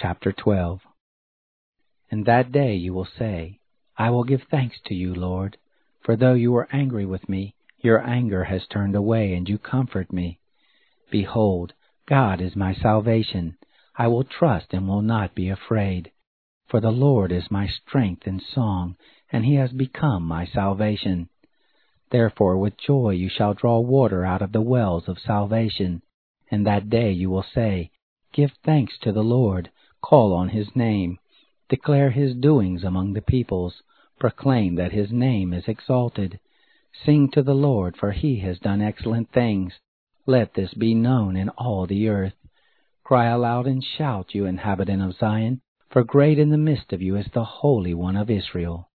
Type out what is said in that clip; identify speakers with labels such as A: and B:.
A: Chapter 12 In that day you will say, I will give thanks to you, Lord, for though you were angry with me, your anger has turned away, and you comfort me. Behold, God is my salvation. I will trust and will not be afraid. For the Lord is my strength and song, and he has become my salvation. Therefore with joy you shall draw water out of the wells of salvation. In that day you will say, Give thanks to the Lord, call on his name, declare his doings among the peoples, proclaim that his name is exalted. Sing to the Lord, for he has done excellent things. Let this be known in all the earth. Cry aloud and shout, you inhabitant of Zion, for great in the midst of you is the Holy One of Israel.